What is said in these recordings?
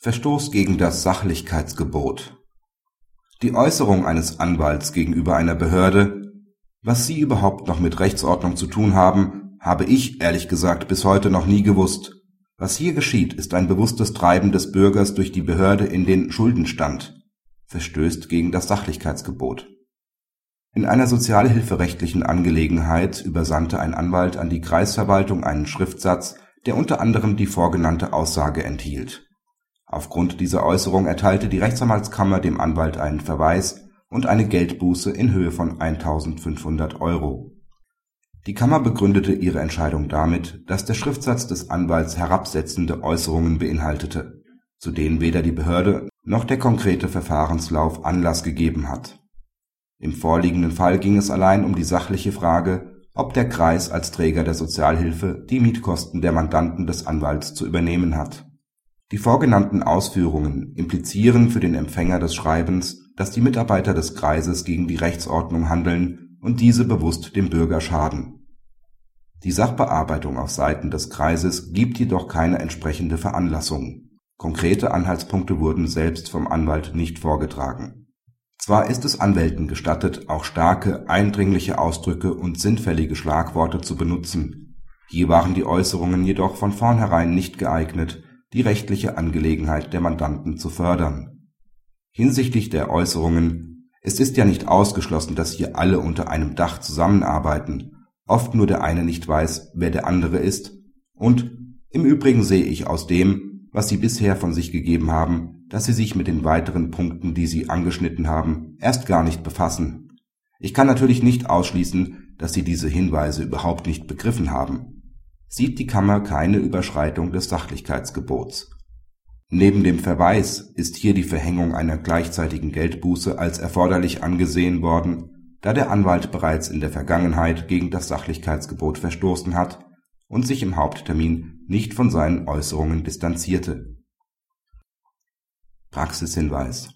Verstoß gegen das Sachlichkeitsgebot Die Äußerung eines Anwalts gegenüber einer Behörde, was Sie überhaupt noch mit Rechtsordnung zu tun haben, habe ich ehrlich gesagt bis heute noch nie gewusst. Was hier geschieht, ist ein bewusstes Treiben des Bürgers durch die Behörde in den Schuldenstand, verstößt gegen das Sachlichkeitsgebot. In einer sozialhilferechtlichen Angelegenheit übersandte ein Anwalt an die Kreisverwaltung einen Schriftsatz, der unter anderem die vorgenannte Aussage enthielt Aufgrund dieser Äußerung erteilte die Rechtsanwaltskammer dem Anwalt einen Verweis und eine Geldbuße in Höhe von 1.500 Euro. Die Kammer begründete ihre Entscheidung damit, dass der Schriftsatz des Anwalts herabsetzende Äußerungen beinhaltete, zu denen weder die Behörde noch der konkrete Verfahrenslauf Anlass gegeben hat. Im vorliegenden Fall ging es allein um die sachliche Frage, ob der Kreis als Träger der Sozialhilfe die Mietkosten der Mandanten des Anwalts zu übernehmen hat die vorgenannten Ausführungen implizieren für den Empfänger des Schreibens, dass die Mitarbeiter des Kreises gegen die Rechtsordnung handeln und diese bewusst dem Bürger schaden. Die Sachbearbeitung auf Seiten des Kreises gibt jedoch keine entsprechende Veranlassung. Konkrete Anhaltspunkte wurden selbst vom Anwalt nicht vorgetragen. Zwar ist es Anwälten gestattet, auch starke, eindringliche Ausdrücke und sinnfällige Schlagworte zu benutzen, hier waren die Äußerungen jedoch von vornherein nicht geeignet die rechtliche Angelegenheit der Mandanten zu fördern. Hinsichtlich der Äußerungen Es ist ja nicht ausgeschlossen, dass hier alle unter einem Dach zusammenarbeiten, oft nur der eine nicht weiß, wer der andere ist, und im Übrigen sehe ich aus dem, was Sie bisher von sich gegeben haben, dass Sie sich mit den weiteren Punkten, die Sie angeschnitten haben, erst gar nicht befassen. Ich kann natürlich nicht ausschließen, dass Sie diese Hinweise überhaupt nicht begriffen haben sieht die Kammer keine Überschreitung des Sachlichkeitsgebots. Neben dem Verweis ist hier die Verhängung einer gleichzeitigen Geldbuße als erforderlich angesehen worden, da der Anwalt bereits in der Vergangenheit gegen das Sachlichkeitsgebot verstoßen hat und sich im Haupttermin nicht von seinen Äußerungen distanzierte. Praxishinweis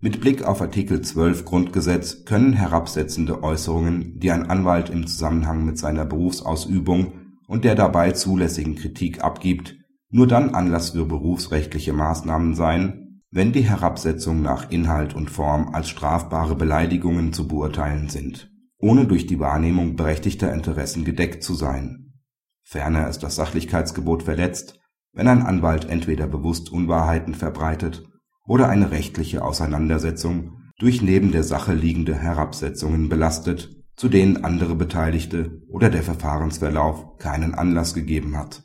Mit Blick auf Artikel 12 Grundgesetz können herabsetzende Äußerungen, die ein Anwalt im Zusammenhang mit seiner Berufsausübung und der dabei zulässigen Kritik abgibt, nur dann Anlass für berufsrechtliche Maßnahmen sein, wenn die Herabsetzung nach Inhalt und Form als strafbare Beleidigungen zu beurteilen sind, ohne durch die Wahrnehmung berechtigter Interessen gedeckt zu sein. Ferner ist das Sachlichkeitsgebot verletzt, wenn ein Anwalt entweder bewusst Unwahrheiten verbreitet oder eine rechtliche Auseinandersetzung durch neben der Sache liegende Herabsetzungen belastet zu denen andere Beteiligte oder der Verfahrensverlauf keinen Anlass gegeben hat